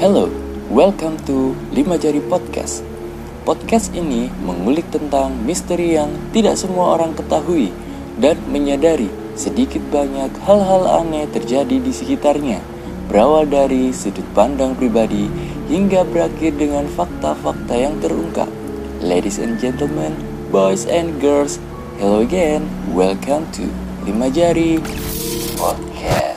Hello, welcome to Lima Jari Podcast. Podcast ini mengulik tentang misteri yang tidak semua orang ketahui dan menyadari sedikit banyak hal-hal aneh terjadi di sekitarnya. Berawal dari sudut pandang pribadi hingga berakhir dengan fakta-fakta yang terungkap. Ladies and gentlemen, boys and girls, hello again. Welcome to Lima Jari Podcast.